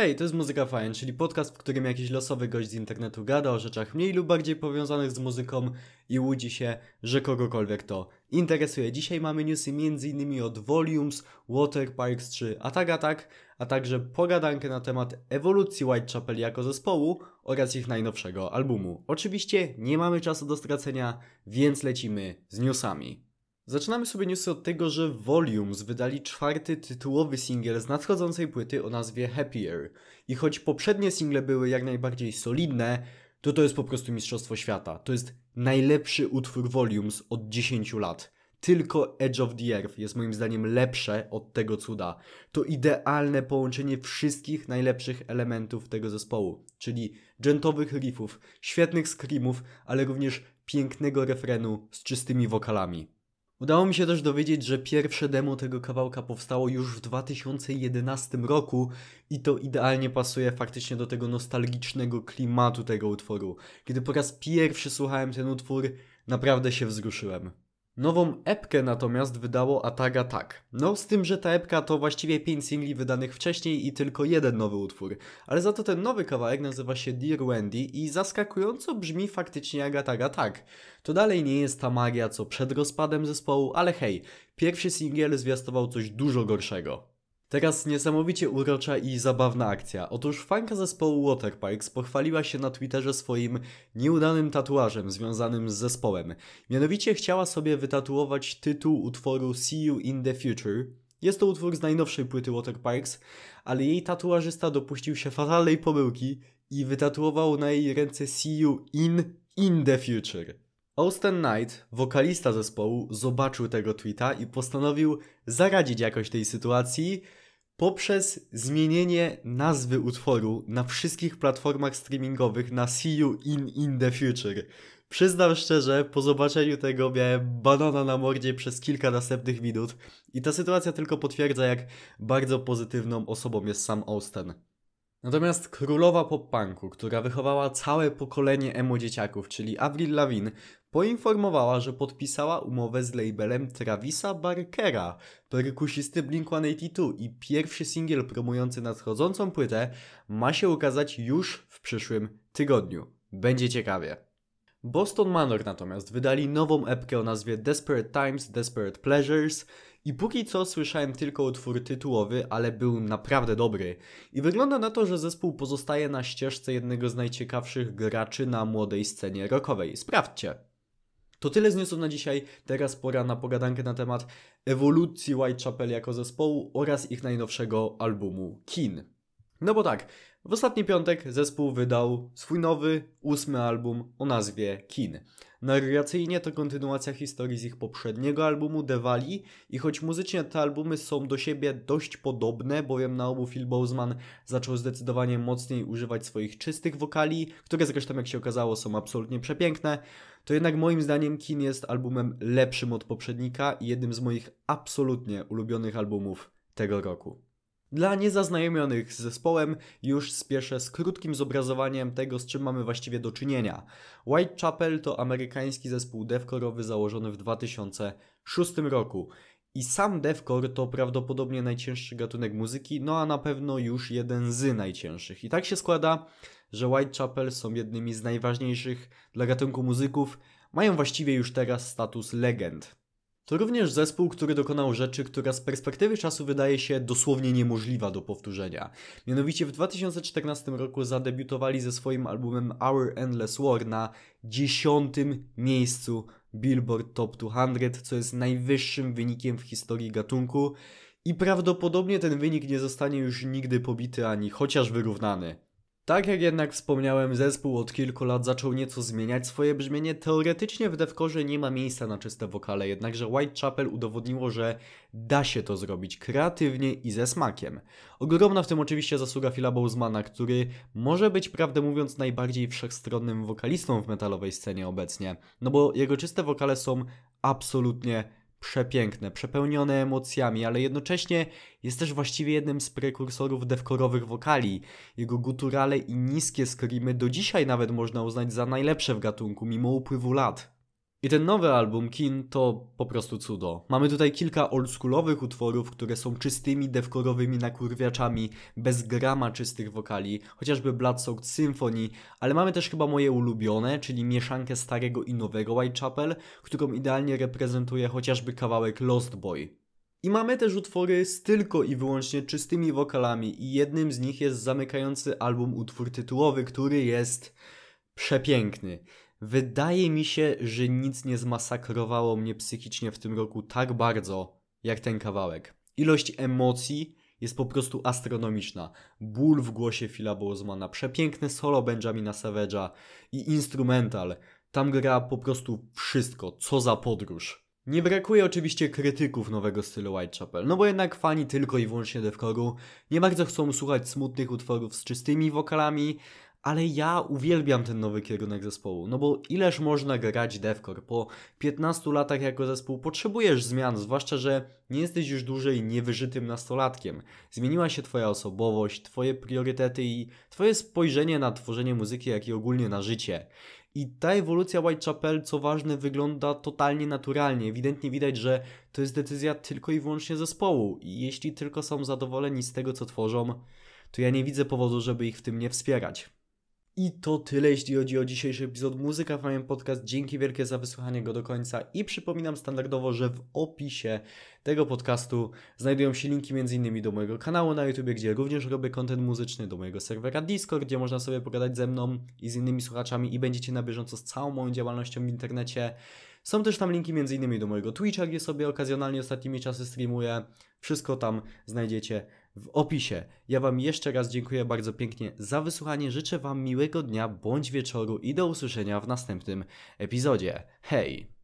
Hej, to jest Muzyka Fajn, czyli podcast, w którym jakiś losowy gość z internetu gada o rzeczach mniej lub bardziej powiązanych z muzyką i łudzi się, że kogokolwiek to interesuje. Dzisiaj mamy newsy m.in. od Volumes, Waterparks czy Attack Attack, a także pogadankę na temat ewolucji Whitechapel jako zespołu oraz ich najnowszego albumu. Oczywiście nie mamy czasu do stracenia, więc lecimy z newsami. Zaczynamy sobie newsy od tego, że Volumes wydali czwarty tytułowy singiel z nadchodzącej płyty o nazwie Happier. I choć poprzednie single były jak najbardziej solidne, to to jest po prostu Mistrzostwo Świata. To jest najlepszy utwór Volumes od 10 lat. Tylko Edge of the Earth jest moim zdaniem lepsze od tego cuda. To idealne połączenie wszystkich najlepszych elementów tego zespołu, czyli dżentowych riffów, świetnych screamów, ale również pięknego refrenu z czystymi wokalami. Udało mi się też dowiedzieć, że pierwsze demo tego kawałka powstało już w 2011 roku i to idealnie pasuje faktycznie do tego nostalgicznego klimatu tego utworu. Kiedy po raz pierwszy słuchałem ten utwór, naprawdę się wzruszyłem. Nową epkę natomiast wydało Ataga Tak. No z tym, że ta epka to właściwie 5 singli wydanych wcześniej i tylko jeden nowy utwór. Ale za to ten nowy kawałek nazywa się Dear Wendy i zaskakująco brzmi faktycznie jak Ataga Tak. To dalej nie jest ta magia co przed rozpadem zespołu, ale hej, pierwszy singiel zwiastował coś dużo gorszego. Teraz niesamowicie urocza i zabawna akcja. Otóż fanka zespołu Waterparks pochwaliła się na Twitterze swoim nieudanym tatuażem związanym z zespołem. Mianowicie chciała sobie wytatuować tytuł utworu See You in the Future. Jest to utwór z najnowszej płyty Waterparks, ale jej tatuażysta dopuścił się fatalnej pomyłki i wytatuował na jej ręce See You in in the Future. Austin Knight, wokalista zespołu, zobaczył tego tweeta i postanowił zaradzić jakoś tej sytuacji poprzez zmienienie nazwy utworu na wszystkich platformach streamingowych na See You in in the Future. Przyznam szczerze, po zobaczeniu tego miałem banana na mordzie przez kilka następnych minut i ta sytuacja tylko potwierdza, jak bardzo pozytywną osobą jest sam Austin. Natomiast królowa pop-punku, która wychowała całe pokolenie emo dzieciaków, czyli Avril Lavigne, poinformowała, że podpisała umowę z labelem Travisa Barkera, perkusisty Blink-182 i pierwszy singiel promujący nadchodzącą płytę ma się ukazać już w przyszłym tygodniu. Będzie ciekawie. Boston Manor natomiast wydali nową epkę o nazwie Desperate Times, Desperate Pleasures i póki co słyszałem tylko utwór tytułowy, ale był naprawdę dobry. I wygląda na to, że zespół pozostaje na ścieżce jednego z najciekawszych graczy na młodej scenie rockowej. Sprawdźcie. To tyle z newsów na dzisiaj. Teraz pora na pogadankę na temat ewolucji Whitechapel jako zespołu oraz ich najnowszego albumu Kin. No bo tak, w ostatni piątek zespół wydał swój nowy, ósmy album o nazwie Kin. Narracyjnie to kontynuacja historii z ich poprzedniego albumu Valley i choć muzycznie te albumy są do siebie dość podobne, bowiem na obu Phil Boseman zaczął zdecydowanie mocniej używać swoich czystych wokali, które zresztą jak się okazało są absolutnie przepiękne, to jednak moim zdaniem Kin jest albumem lepszym od poprzednika i jednym z moich absolutnie ulubionych albumów tego roku. Dla niezaznajomionych z zespołem już spieszę z krótkim zobrazowaniem tego, z czym mamy właściwie do czynienia. Whitechapel to amerykański zespół deathcore'owy założony w 2006 roku. I sam deathcore to prawdopodobnie najcięższy gatunek muzyki, no a na pewno już jeden z najcięższych. I tak się składa, że Whitechapel są jednymi z najważniejszych dla gatunku muzyków, mają właściwie już teraz status legend. To również zespół, który dokonał rzeczy, która z perspektywy czasu wydaje się dosłownie niemożliwa do powtórzenia. Mianowicie w 2014 roku zadebiutowali ze swoim albumem Our Endless War na dziesiątym miejscu Billboard Top 200, co jest najwyższym wynikiem w historii gatunku i prawdopodobnie ten wynik nie zostanie już nigdy pobity ani chociaż wyrównany. Tak jak jednak wspomniałem, zespół od kilku lat zaczął nieco zmieniać swoje brzmienie. Teoretycznie w devkorze nie ma miejsca na czyste wokale, jednakże Whitechapel udowodniło, że da się to zrobić kreatywnie i ze smakiem. Ogromna w tym oczywiście zasługa Phila Bosemana, który może być prawdę mówiąc najbardziej wszechstronnym wokalistą w metalowej scenie obecnie, no bo jego czyste wokale są absolutnie przepiękne, przepełnione emocjami, ale jednocześnie jest też właściwie jednym z prekursorów devkorowych wokali. Jego guturale i niskie screamy do dzisiaj nawet można uznać za najlepsze w gatunku, mimo upływu lat. I ten nowy album Kin to po prostu cudo. Mamy tutaj kilka oldschoolowych utworów, które są czystymi devcore'owymi nakurwiaczami, bez grama czystych wokali, chociażby Blood Soaked Symphony, ale mamy też chyba moje ulubione, czyli mieszankę starego i nowego Whitechapel, którą idealnie reprezentuje chociażby kawałek Lost Boy. I mamy też utwory z tylko i wyłącznie czystymi wokalami i jednym z nich jest zamykający album utwór tytułowy, który jest przepiękny. Wydaje mi się, że nic nie zmasakrowało mnie psychicznie w tym roku tak bardzo, jak ten kawałek. Ilość emocji jest po prostu astronomiczna. Ból w głosie Phila Bosemana, przepiękne solo Benjamina Savage'a i instrumental. Tam gra po prostu wszystko, co za podróż. Nie brakuje oczywiście krytyków nowego stylu Whitechapel, no bo jednak fani tylko i wyłącznie devcore'u nie bardzo chcą słuchać smutnych utworów z czystymi wokalami, ale ja uwielbiam ten nowy kierunek zespołu, no bo ileż można grać devcore? Po 15 latach jako zespół potrzebujesz zmian, zwłaszcza, że nie jesteś już dłużej niewyżytym nastolatkiem. Zmieniła się twoja osobowość, twoje priorytety i twoje spojrzenie na tworzenie muzyki, jak i ogólnie na życie. I ta ewolucja Whitechapel, co ważne, wygląda totalnie naturalnie. Ewidentnie widać, że to jest decyzja tylko i wyłącznie zespołu. I jeśli tylko są zadowoleni z tego, co tworzą, to ja nie widzę powodu, żeby ich w tym nie wspierać. I to tyle, jeśli chodzi o dzisiejszy epizod Muzyka Fajny Podcast. Dzięki wielkie za wysłuchanie go do końca i przypominam standardowo, że w opisie tego podcastu znajdują się linki m.in. do mojego kanału na YouTube, gdzie również robię kontent muzyczny, do mojego serwera Discord, gdzie można sobie pogadać ze mną i z innymi słuchaczami i będziecie na bieżąco z całą moją działalnością w internecie. Są też tam linki m.in. do mojego Twitcha, gdzie sobie okazjonalnie ostatnimi czasy streamuję. Wszystko tam znajdziecie w opisie. Ja Wam jeszcze raz dziękuję bardzo pięknie za wysłuchanie. Życzę Wam miłego dnia bądź wieczoru i do usłyszenia w następnym epizodzie. Hej!